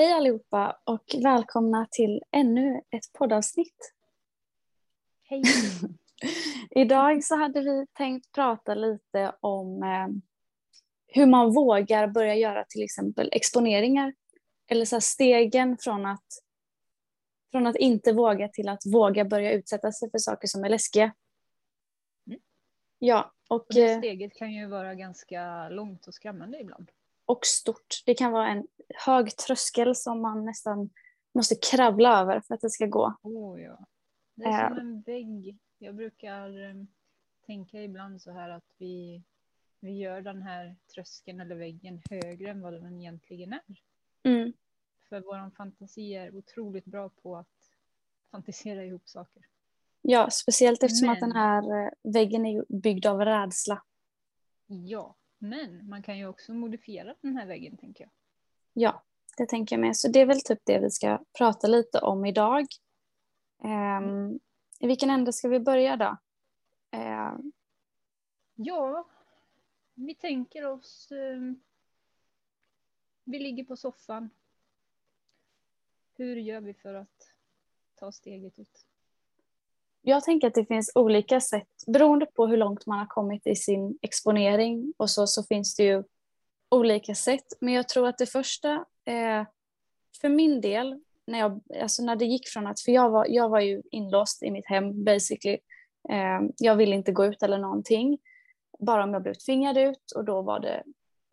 Hej allihopa och välkomna till ännu ett poddavsnitt. Hej. Idag så hade vi tänkt prata lite om eh, hur man vågar börja göra till exempel exponeringar. Eller så stegen från att, från att inte våga till att våga börja utsätta sig för saker som är läskiga. Mm. Ja, och, och det eh, steget kan ju vara ganska långt och skrämmande ibland. Och stort. Det kan vara en hög tröskel som man nästan måste kravla över för att det ska gå. Oh, ja. Det är Eh. som en vägg. Jag brukar eh, tänka ibland så här att vi, vi gör den här tröskeln eller väggen högre än vad den egentligen är. Mm. För vår fantasi är otroligt bra på att fantisera ihop saker. Ja, speciellt eftersom att den Men- här eh, väggen är byggd av rädsla. Ja, men man kan ju också modifiera den här väggen tänker jag. Ja, det tänker jag med. Så det är väl typ det vi ska prata lite om idag. Ehm, I vilken ände ska vi börja då? Ehm, Ja, vi tänker oss... Eh, vi ligger på soffan. Hur gör vi för att ta steget ut? Jag tänker att det finns olika sätt. Beroende på hur långt man har kommit i sin exponering och så, så finns det ju olika sätt. Men jag tror att det första, eh, för min del, när, jag, alltså när det gick från att, för jag var, jag var ju inlåst i mitt hem basically. Eh, jag ville inte gå ut eller någonting, bara om jag blev tvingad ut och då var det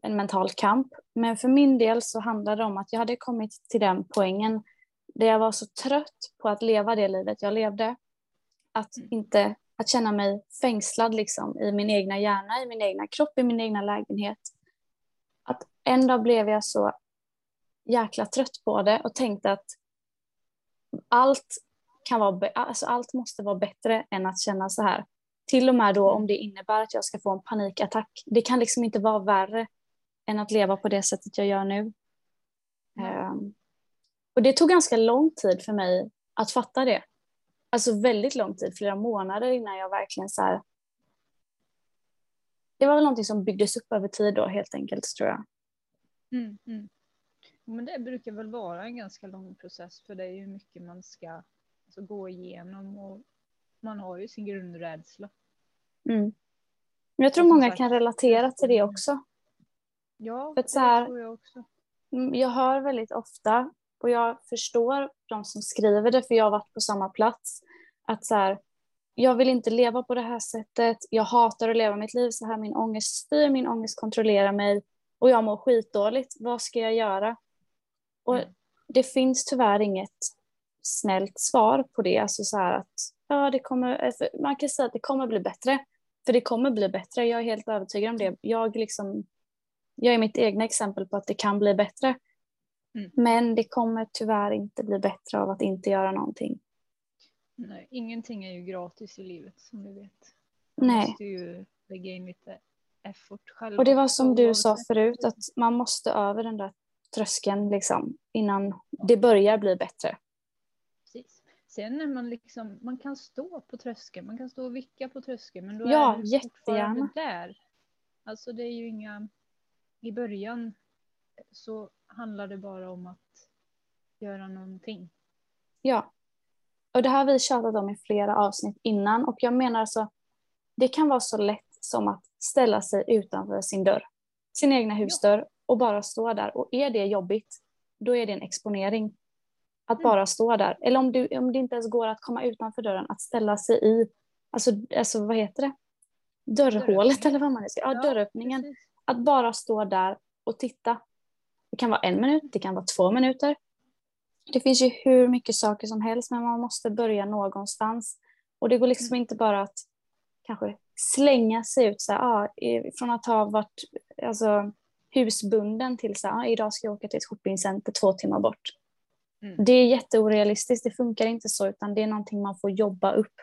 en mental kamp. Men för min del så handlade det om att jag hade kommit till den poängen där jag var så trött på att leva det livet jag levde. Att, Mm. inte, att känna mig fängslad liksom, i min egna hjärna, i min egna kropp, i min egna lägenhet. Att en dag blev jag så jäkla trött på det och tänkte att allt, kan vara, alltså allt måste vara bättre än att känna så här. Till och med då om det innebär att jag ska få en panikattack. Det kan liksom inte vara värre än att leva på det sättet jag gör nu. Ehm, och det tog ganska lång tid för mig att fatta det. Alltså väldigt lång tid, flera månader innan jag verkligen så här. Det var väl någonting som byggdes upp över tid då helt enkelt tror jag. Mm, mm. Men det brukar väl vara en ganska lång process för det är ju mycket man ska alltså, gå igenom och man har ju sin grundrädsla. Mm. Men jag tror många kan relatera till det också. Ja, För det så här- tror jag också. Mm, Jag hör väldigt ofta, och jag förstår de som skriver det, för jag har varit på samma plats, att så här, jag vill inte leva på det här sättet, jag hatar att leva mitt liv så här, min ångest styr, min ångest kontrollerar mig och jag mår skitdåligt, vad ska jag göra? Och Mm. det finns tyvärr inget snällt svar på det, alltså så här att ja, det kommer, man kan säga att det kommer bli bättre, för det kommer bli bättre, jag är helt övertygad om det. Jag liksom jag är mitt egna exempel på att det kan bli bättre. Mm. Men det kommer tyvärr inte bli bättre av att inte göra någonting. Nej, ingenting är ju gratis i livet som vi vet. Man Nej. måste ju lägga in lite effort själv. Och det var som du sa förut, att man måste över den där tröskeln liksom, innan det börjar bli bättre. Precis. Sen när man liksom, man kan stå på tröskeln, man kan stå och vicka på tröskeln men då Ja, är du jättegärna. fortfarande där. Alltså det är ju inga, i början så handlar det bara om att göra någonting. Ja. Och det här har vi tjatat om i flera avsnitt innan och jag menar alltså, det kan vara så lätt som att ställa sig utanför sin dörr, sin egna husdörr och bara stå där. Och är det jobbigt, då är det en exponering. Att Mm. bara stå där. Eller om, du, om det inte ens går att komma utanför dörren, att ställa sig i, alltså, alltså vad heter det? Dörrhålet eller vad man ska. Ja, Ja, dörröppningen. Precis. Att bara stå där och titta. Det kan vara en minut, det kan vara två minuter. Det finns ju hur mycket saker som helst, men man måste börja någonstans. Och det går liksom Mm. inte bara att kanske slänga sig ut så här, ah, från att ha varit alltså, husbunden till så här, ah, idag ska jag åka till ett shoppingcenter två timmar bort. Mm. Det är jätteorealistiskt, det funkar inte så, utan det är någonting man får jobba upp.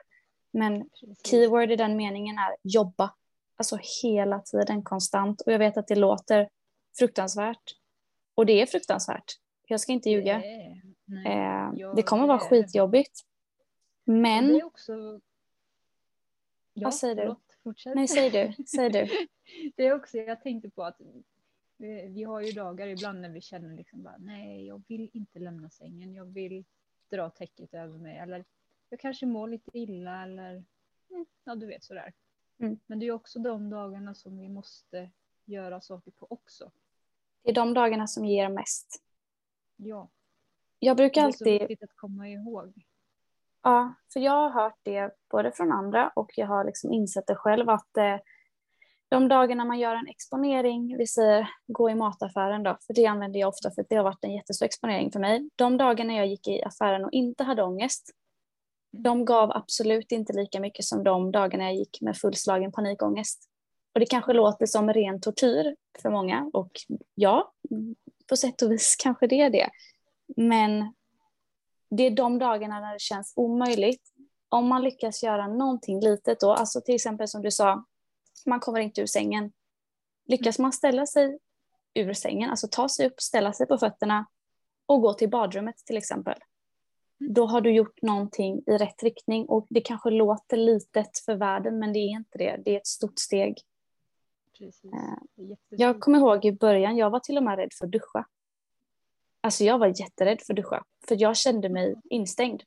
Men keyword i den meningen är jobba. Alltså hela tiden, konstant. Och jag vet att det låter fruktansvärt. Och det är fruktansvärt. Jag ska inte ljuga. Är- nej. Eh, Ja, det kommer vara skitjobbigt. Men, det också... Ja, Vad säger du? Fortsätt. nej säg du, säg du. Det är också, jag tänkte på att Vi, vi har ju dagar ibland när vi känner liksom bara nej, jag vill inte lämna sängen. Jag vill dra täcket över mig eller jag kanske mår lite illa eller mm, ja, du vet sådär. Mm. Men det är också de dagarna som vi måste göra saker på också. Det är de dagarna som ger mest. Ja, Jag det brukar är så alltid, viktigt att komma ihåg. ja, för jag har hört det både från andra och jag har liksom insett det själv att eh, de dagarna man gör en exponering, vi säger gå i mataffären då, för det använder jag ofta för det har varit en jättestor exponering för mig. De dagarna jag gick i affären och inte hade ångest, de gav absolut inte lika mycket som de dagarna jag gick med fullslagen panikångest. Och det kanske låter som ren tortyr för många och ja, på sätt och vis kanske det är det. Men det är de dagarna när det känns omöjligt. Om man lyckas göra någonting litet då, alltså till exempel som du sa, man kommer inte ur sängen. Lyckas man ställa sig ur sängen, alltså ta sig upp, ställa sig på fötterna och gå till badrummet till exempel. Då har du gjort någonting i rätt riktning och det kanske låter litet för världen men det är inte det. Det är ett stort steg. Precis. Eh. Jag kommer ihåg i början, jag var till och med rädd för att duscha. Alltså jag var jätterädd för att duscha, för jag kände mig instängd.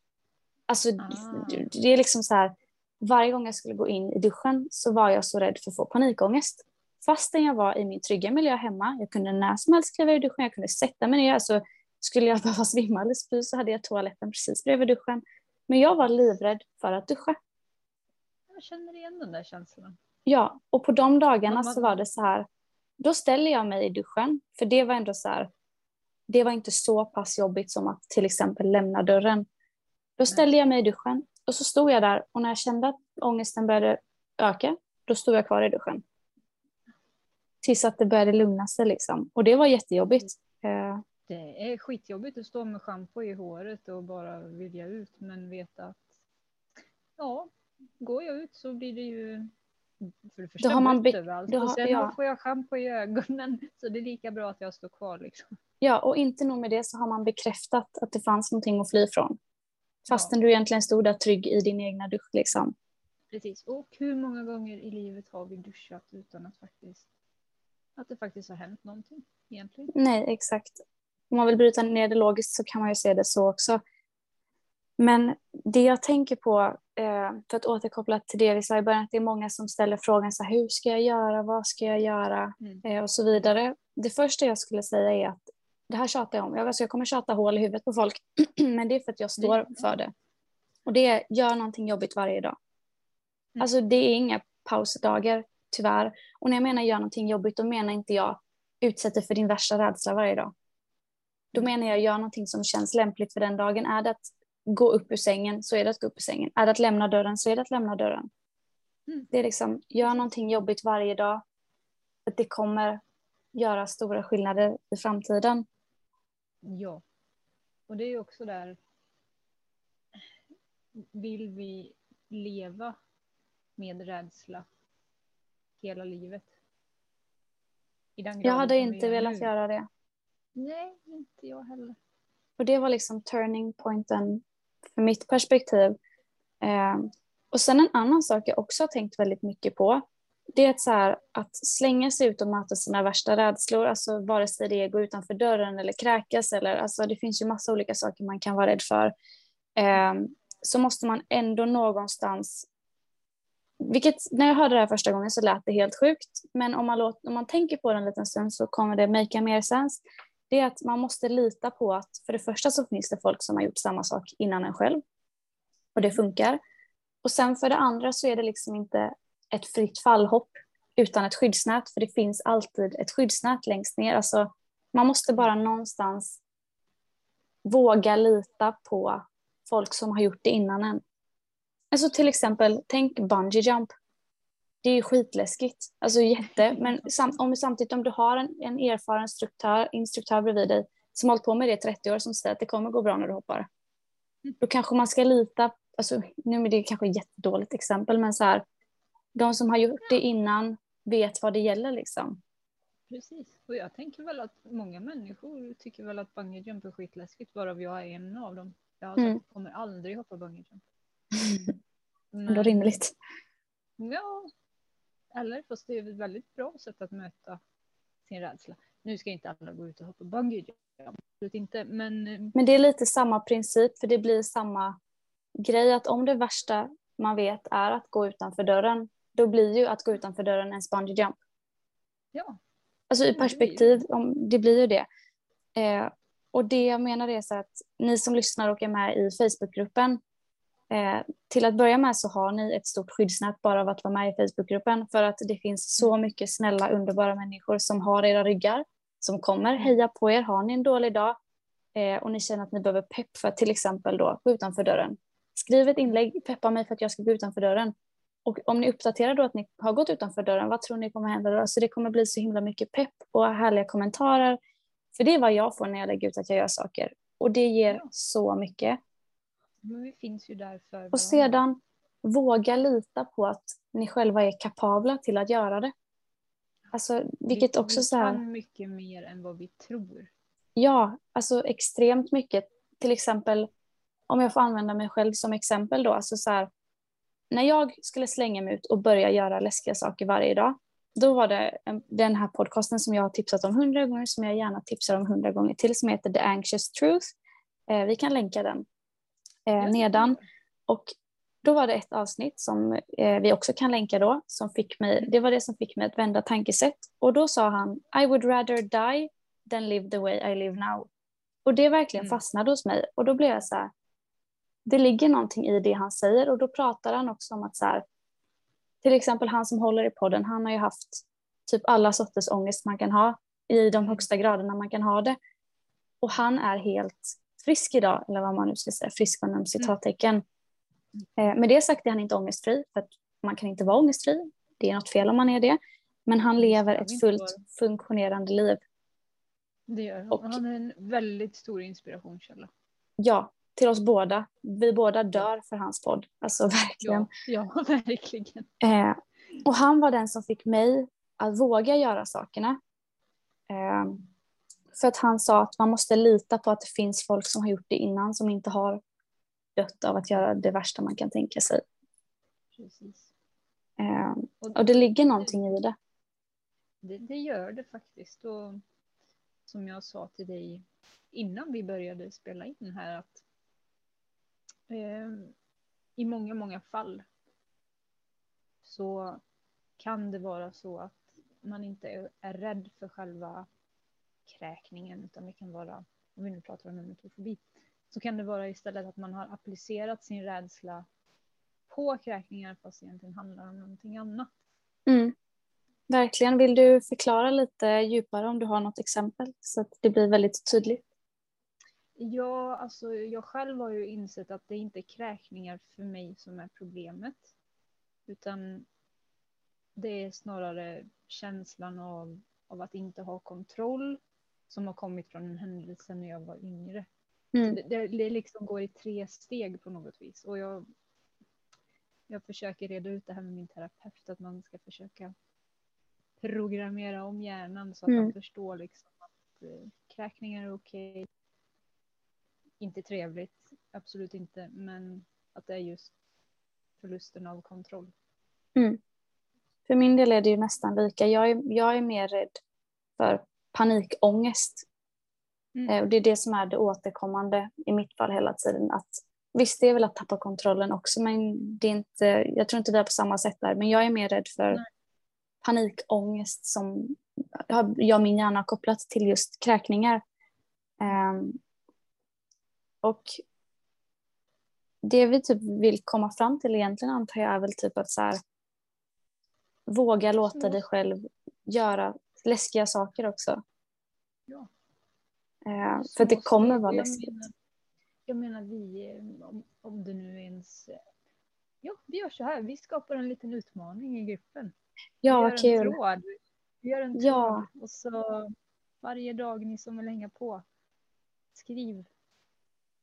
Alltså Ah. det är liksom så här, varje gång jag skulle gå in i duschen så var jag så rädd för att få panikångest. Fastän jag var i min trygga miljö hemma, jag kunde när som helst kliva ur duschen, jag kunde sätta mig ner, alltså skulle jag behöva svimma eller spy så hade jag toaletten precis bredvid duschen. Men jag var livrädd för att duscha. Jag känner igen den där känslan. Ja, och på de dagarna så var det så här, då ställer jag mig i duschen, för det var ändå så här, det var inte så pass jobbigt som att till exempel lämna dörren. Då ställde jag mig i duschen och så stod jag där och när jag kände att ångesten började öka, då stod jag kvar i duschen. Tills att det började lugna sig liksom. Och det var jättejobbigt. Eh, Det är skitjobbigt att stå med schampo i håret och bara vilja ut men veta att ja, går jag ut så blir det ju för det första Då har man bytt- överallt då och har- sen ja. får jag schampo i ögonen så det är lika bra att jag står kvar liksom. Ja, och inte nog med det så har man bekräftat att det fanns någonting att fly ifrån. Fastän du egentligen stod där trygg i din egna dusch liksom. Precis. Och hur många gånger i livet har vi duschat utan att faktiskt att det faktiskt har hänt någonting egentligen? Nej, exakt. Om man vill bryta ner det logiskt så kan man ju se det så också. Men det jag tänker på, eh, för att återkoppla till det vi sa i början, att det är många som ställer frågan så här, hur ska jag göra, vad ska jag göra Mm. eh, och så vidare. Det första jag skulle säga är att det här tjatar jag om, jag, alltså jag kommer tjata hål i huvudet på folk, men det är för att jag står Det- för det. Och det är, gör någonting jobbigt varje dag. Mm. Alltså det är inga pausdagar, tyvärr. Och när jag menar gör någonting jobbigt, då menar inte jag utsätt dig för din värsta rädsla varje dag. Då menar jag gör någonting som känns lämpligt för den dagen. Är det att gå upp ur sängen så är det att gå upp ur sängen. Är det att lämna dörren så är det att lämna dörren. Mm. Det är liksom, gör någonting jobbigt varje dag. Att det kommer göra stora skillnader i framtiden. Ja. Och det är ju också där. Vill vi leva med rädsla hela livet? Jag hade inte velat nu? göra det. Nej, inte jag heller. Och det var liksom turning pointen för mitt perspektiv. Eh, och sen en annan sak jag också har tänkt väldigt mycket på. Det är att, så här, att slänga sig ut och möta sina värsta rädslor, alltså vare sig det är att gå utanför dörren eller kräkas eller alltså det finns ju massa olika saker man kan vara rädd för. Eh, så måste man ändå någonstans vilket, när jag hörde det här första gången så lät det helt sjukt, men om man, låter, om man tänker på det en liten stund så kommer det make mer sense. Det är att man måste lita på att för det första så finns det folk som har gjort samma sak innan en själv. Och det funkar. Och sen för det andra så är det liksom inte ett fritt fallhopp utan ett skyddsnät, för det finns alltid ett skyddsnät längst ner. Alltså, man måste bara någonstans våga lita på folk som har gjort det innan en. Alltså till exempel, tänk bungee jump. Det är ju skitläskigt, alltså jätte, men sam, om, samtidigt om du har en, en erfaren instruktör, instruktör bredvid dig som hållit på med det i 30 år som säger att det kommer gå bra när du hoppar. Då kanske man ska lita, alltså, nu är det kanske ett jättedåligt exempel, men så här, de som har gjort det innan vet vad det gäller liksom. Precis. Och jag tänker väl att många människor tycker väl att bungee jump är skitläskigt, varav jag är en av dem. Jag Mm. kommer aldrig hoppa bungee jump. Ändå rimligt. Ja. Eller, fast det är ett väldigt bra sätt att möta sin rädsla. nu ska inte alla gå ut och hoppa bungee absolut inte, men eh, Men det är lite samma princip, för det blir samma grej att om det värsta man vet är att gå utanför dörren, då blir ju att gå utanför dörren en bungee jump. ja, Alltså i perspektiv, om, det blir ju det. Eh, och det jag menar är så att ni som lyssnar och är med i Facebookgruppen, eh, till att börja med så har ni ett stort skyddsnät bara av att vara med i Facebookgruppen för att det finns så mycket snälla, underbara människor som har era ryggar, som kommer heja på er. Har ni en dålig dag eh, och ni känner att ni behöver pepp för att till exempel då gå utanför dörren, skriv ett inlägg, peppa mig för att jag ska gå utanför dörren. Och om ni uppdaterar då att ni har gått utanför dörren, vad tror ni kommer hända då? Så det kommer bli så himla mycket pepp och härliga kommentarer. För det är vad jag får när jag lägger ut att jag gör saker. Och det ger så mycket. Men vi finns ju där för. Och sedan våga lita på att ni själva är kapabla till att göra det. Alltså, vilket vi, också vi så här, kan mycket mer än vad vi tror. ja, alltså extremt mycket. Till exempel, om jag får använda mig själv som exempel då, alltså så här, när jag skulle slänga mig ut och börja göra läskiga saker varje dag, då var det en, den här podcasten som jag har tipsat om hundra gånger, som jag gärna tipsar om hundra gånger till, som heter The Anxious Truth. Eh, vi kan länka den eh, nedan. Och då var det ett avsnitt som eh, vi också kan länka då, som fick mig, det var det som fick mig att vända tankesätt. Och då sa han, I would rather die than live the way I live now. Och det verkligen Mm. fastnade hos mig. Och då blev jag så här, det ligger någonting i det han säger. Och då pratar han också om att så här, till exempel han som håller i podden, han har ju haft typ alla sorters ångest man kan ha i de högsta graderna man kan ha det. Och han är helt frisk idag, eller vad man nu ska säga, frisk inom citattecken. Eh, med det sagt är han inte ångestfri, för man kan inte vara ångestfri. Det är något fel om man är det. Men han Det lever ett fullt funktionerande liv. Det gör han. Och- Han är en väldigt stor inspirationskälla. Ja, till oss båda. Vi båda dör för hans podd. Alltså verkligen. Ja, ja verkligen. Eh, och han var den som fick mig att våga göra sakerna. Eh, för att han sa att man måste lita på att det finns folk som har gjort det innan som inte har dött av att göra det värsta man kan tänka sig. Precis. Eh, och det ligger någonting i det. Det, det gör det faktiskt. Och som jag sa till dig innan vi började spela in här att eh, i många, många fall så kan det vara så att man inte är, är rädd för själva kräkningen utan det kan vara, om vi nu pratar om nematofobi, så kan det vara istället att man har applicerat sin rädsla på kräkningar fast egentligen handlar om någonting annat. Mm. Verkligen. Vill du förklara lite djupare om du har något exempel så att det blir väldigt tydligt? Ja, alltså jag själv har ju insett att det inte är kräkningar för mig som är problemet. Utan det är snarare känslan av, av att inte ha kontroll som har kommit från en händelse när jag var yngre. Mm. Det, det, liksom går i tre steg på något vis. Och jag, jag försöker reda ut det här med min terapeut, att man ska försöka programmera om hjärnan så att Mm. man förstår liksom att eh, kräkningar är okej. Inte trevligt, absolut inte, men att det är just förlusten av kontroll. För min del är det ju nästan lika. Jag är, jag är mer rädd för panikångest. Mm. Eh, Och det är det som är det återkommande i mitt fall hela tiden. Att, visst, det är väl att tappa kontrollen också, men det är inte, jag tror inte vi är på samma sätt där. Men jag är mer rädd för Nej. panikångest som jag och min hjärna har kopplat till just kräkningar. Ehm, och det vi typ vill komma fram till egentligen antar jag är väl typ att så här, våga låta Små- dig själv göra läskiga saker också. Ja. Eh, för det kommer vara jag läskigt. menar- Jag menar vi, om, om det nu ens... Ja, vi gör så här. Vi skapar en liten utmaning i gruppen. Ja, vad kul. En tråd. Vi gör en tråd Ja. och så varje dag ni som vill hänga på. Skriv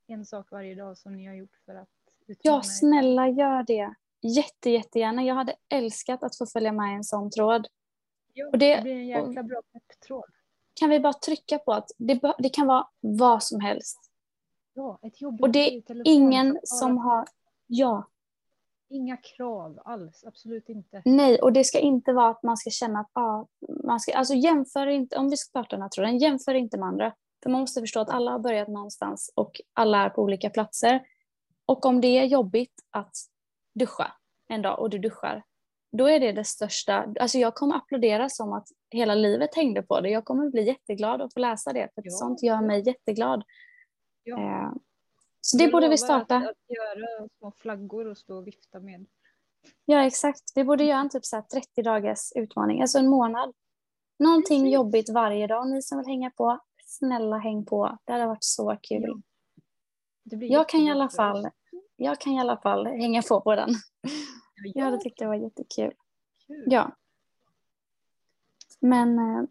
en sak varje dag som ni har gjort för att utmana Ja, er. snälla gör det. Jätte, jättegärna. Jag hade älskat att få följa med i en sån tråd. Ja, och det- det blir en jäkla bra pepptråd. Kan vi bara trycka på att det, det kan vara vad som helst. Ja, ett jobbigt Och det är ingen som har... Ja, Inga krav alls, absolut inte. Nej, och det ska inte vara att man ska känna att ah, man ska, alltså jämför inte, om vi ska den här tråden, jämför inte med andra. För man måste förstå att alla har börjat någonstans och alla är på olika platser. Och om det är jobbigt att duscha en dag och du duschar, då är det det största. Alltså jag kommer applådera som att hela livet hängde på det. Jag kommer bli jätteglad att få läsa det, för ja. sånt gör mig jätteglad. Ja. Eh, så det jag borde vi starta. Att, att göra små flaggor och stå och vifta med. Ja, exakt. Vi borde göra en typ så 30 dagars utmaning, alltså en månad. Någonting Precis. jobbigt varje dag. Ni som vill hänga på, snälla häng på. Det hade varit så kul. Ja. jag, kan i alla fall, jag kan i alla fall hänga på på den. Ja, jag hade tyckt det var jättekul. Kul. Ja. Men eh,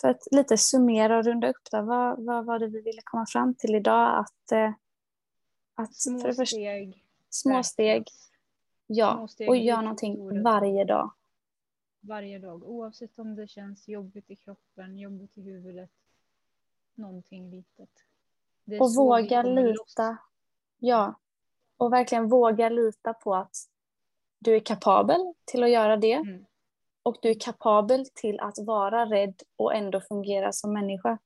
för att lite summera och runda upp det, vad, vad var det vi ville komma fram till idag? Att, eh, att små för först, steg. Små steg. Ja, små steg och gör någonting varje dag. Varje dag, oavsett om det känns jobbigt i kroppen, jobbigt i huvudet. Någonting litet. Och våga lita. Loss. Ja, och verkligen våga lita på att du är kapabel till att göra det. Mm. Och du är kapabel till att vara rädd och ändå fungera som människa.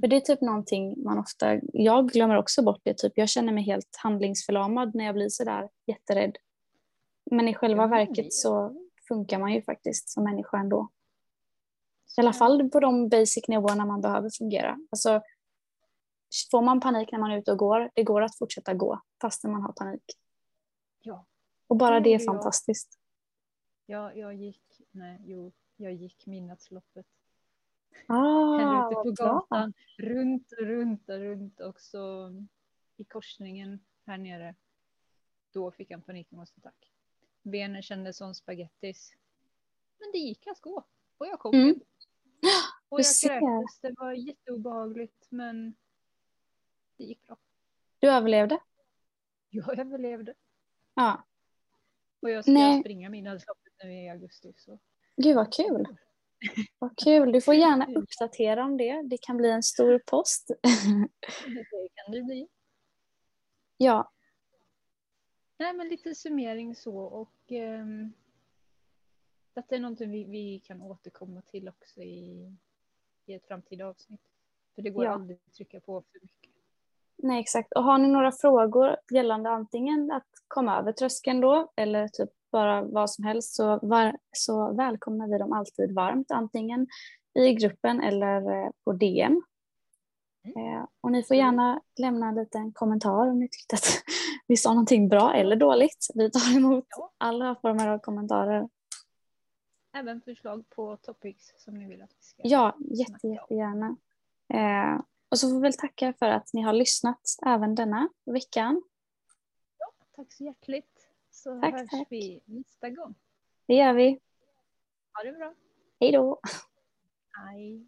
För det är typ någonting man ofta, jag glömmer också bort det, typ jag känner mig helt handlingsförlamad när jag blir sådär jätterädd. Men i själva mm. verket så funkar man ju faktiskt som människa ändå. I alla fall på de basic nivåerna man behöver fungera. Alltså, får man panik när man är ute och går, det går att fortsätta gå fastän man har panik. Ja. Och bara det är fantastiskt. Ja, jag gick, nej, jo, jag gick midnattsloppet. Ah, här ute på gatan, bra. runt och runt och runt och så i korsningen här nere. Då fick jag en panikångestattack. Benen kändes som spagettis. Men det gick att gå. Och jag kom mm. Och jag kräktes. Det var jätteobehagligt men det gick bra. Du överlevde? Jag överlevde. Ja. Och jag ska Nej. springa midnattsloppet nu i augusti. Så. Gud vad kul. Vad kul. Du får gärna uppdatera om det. Det kan bli en stor post. Det kan det bli. Ja. Nej, men lite summering så och eh, detta är någonting vi, vi kan återkomma till också i, i ett framtida avsnitt. För det går ja. aldrig att trycka på för mycket. Nej, exakt. Och har ni några frågor gällande antingen att komma över tröskeln då eller typ bara vad som helst så, var, så välkomnar vi dem alltid varmt antingen i gruppen eller eh, på DM. Mm. Eh, och ni får gärna lämna en liten kommentar om ni tyckte att vi sa någonting bra eller dåligt. Vi tar emot ja. alla former av kommentarer. Även förslag på topics som ni vill att vi ska Ja, jätte, jättegärna. Eh, och så får vi väl tacka för att ni har lyssnat även denna veckan. Ja, tack så hjärtligt. Så tack, hörs tack. vi nästa gång. Det gör vi. Ha det bra. Hej då. Hej.